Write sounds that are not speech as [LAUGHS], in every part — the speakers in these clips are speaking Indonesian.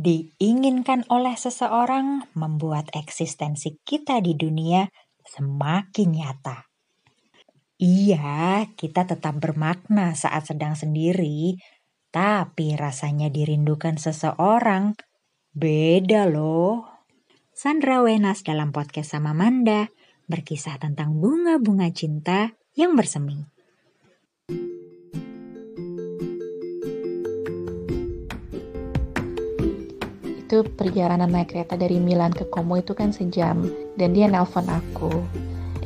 diinginkan oleh seseorang membuat eksistensi kita di dunia semakin nyata. Iya, kita tetap bermakna saat sedang sendiri, tapi rasanya dirindukan seseorang beda loh. Sandra Wenas dalam podcast sama Manda berkisah tentang bunga-bunga cinta yang bersemi. Itu perjalanan naik kereta dari Milan ke Como itu kan sejam. Dan dia nelpon aku.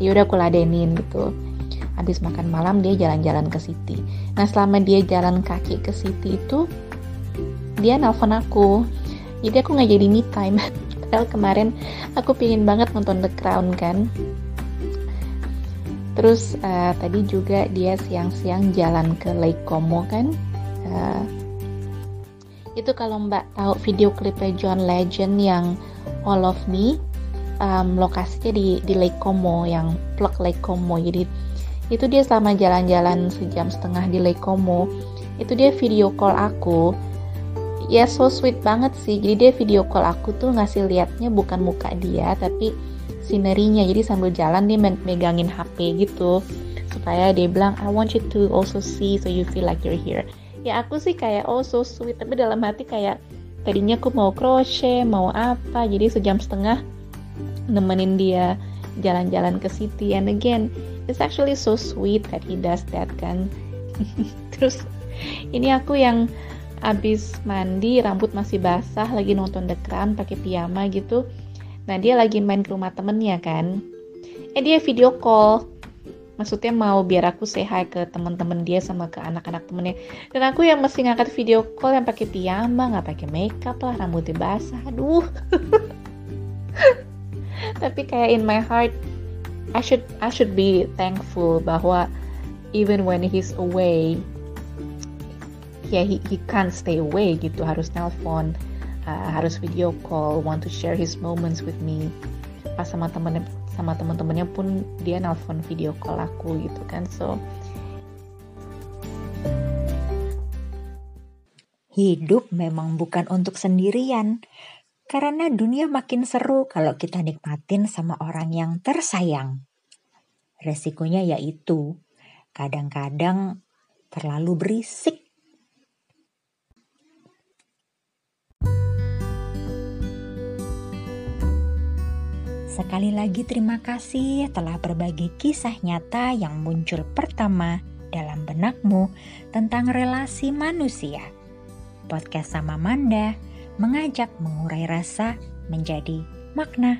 Ya udah aku ladenin gitu. Habis makan malam dia jalan-jalan ke City. Nah selama dia jalan kaki ke City itu dia nelpon aku. Jadi aku nggak jadi me time. [LAUGHS] Padahal kemarin aku pingin banget nonton The Crown kan. Terus uh, tadi juga dia siang-siang jalan ke Lake Como kan. Uh, itu kalau mbak tahu video klipnya John Legend yang All of Me um, lokasinya di di Lake Como yang plug Lake Como. Jadi itu dia selama jalan-jalan sejam setengah di Lake Como. Itu dia video call aku. Ya so sweet banget sih. Jadi dia video call aku tuh ngasih liatnya bukan muka dia tapi sinerinya jadi sambil jalan dia megangin HP gitu. Supaya dia bilang I want you to also see so you feel like you're here ya aku sih kayak oh so sweet. Tapi dalam hati kayak tadinya aku mau crochet mau apa jadi sejam setengah nemenin dia jalan-jalan ke city. And again it's actually so sweet that he does that kan? [LAUGHS] Terus ini aku yang abis mandi rambut masih basah lagi nonton The Crown pakai piyama gitu. Nah dia lagi main ke rumah temennya kan? Eh dia video call maksudnya mau biar aku say hi ke teman-teman dia sama ke anak-anak temennya. Dan aku yang mesti ngangkat video call yang pakai piyama nggak pakai makeup lah rambutnya basah aduh. [LAUGHS] Tapi kayak in my heart I should I should be thankful bahwa even when he's away ya yeah, he, he can't stay away gitu harus nelpon uh, harus video call want to share his moments with me pas sama temen sama teman-temannya pun dia nelpon video call aku gitu kan so Hidup memang bukan untuk sendirian, karena dunia makin seru kalau kita nikmatin sama orang yang tersayang. Resikonya yaitu kadang-kadang terlalu berisik Sekali lagi terima kasih telah berbagi kisah nyata yang muncul pertama dalam benakmu tentang relasi manusia. Podcast sama Manda mengajak mengurai rasa menjadi makna.